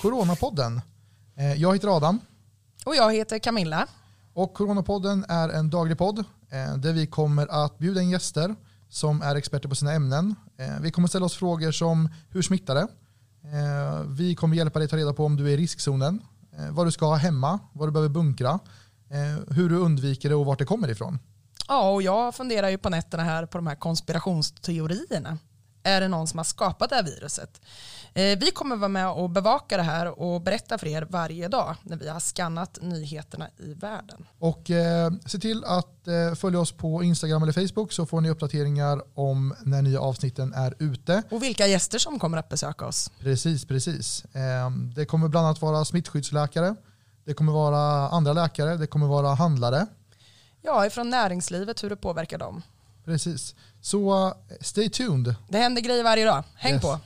Coronapodden. Eh, Jag heter Adam Och jag heter Camilla. och Coronapodden är en daglig podd eh, där vi kommer att bjuda in gäster som är experter på sina ämnen. Eh, Vi kommer ställa oss frågor som hur smittar det? Vi kommer hjälpa dig ta reda på om du är i riskzonen, vad du ska ha hemma, vad du behöver bunkra, hur du undviker det och vart det kommer ifrån. Ja, och jag funderar ju på nätterna här på de här konspirationsteorierna. Är det någon som har skapat det här viruset? Eh, vi kommer vara med och bevaka det här och berätta för er varje dag när vi har skannat nyheterna i världen. Och eh, se till att eh, följa oss på Instagram eller Facebook så får ni uppdateringar om när nya avsnitten är ute. Och vilka gäster som kommer att besöka oss. Precis, precis. Eh, Det kommer bland annat vara smittskyddsläkare, det kommer vara andra läkare, det kommer vara handlare. Ja, ifrån näringslivet, hur det påverkar dem. Precis. Så eh, stay tuned. Det händer grejer varje dag. Häng Yes. på!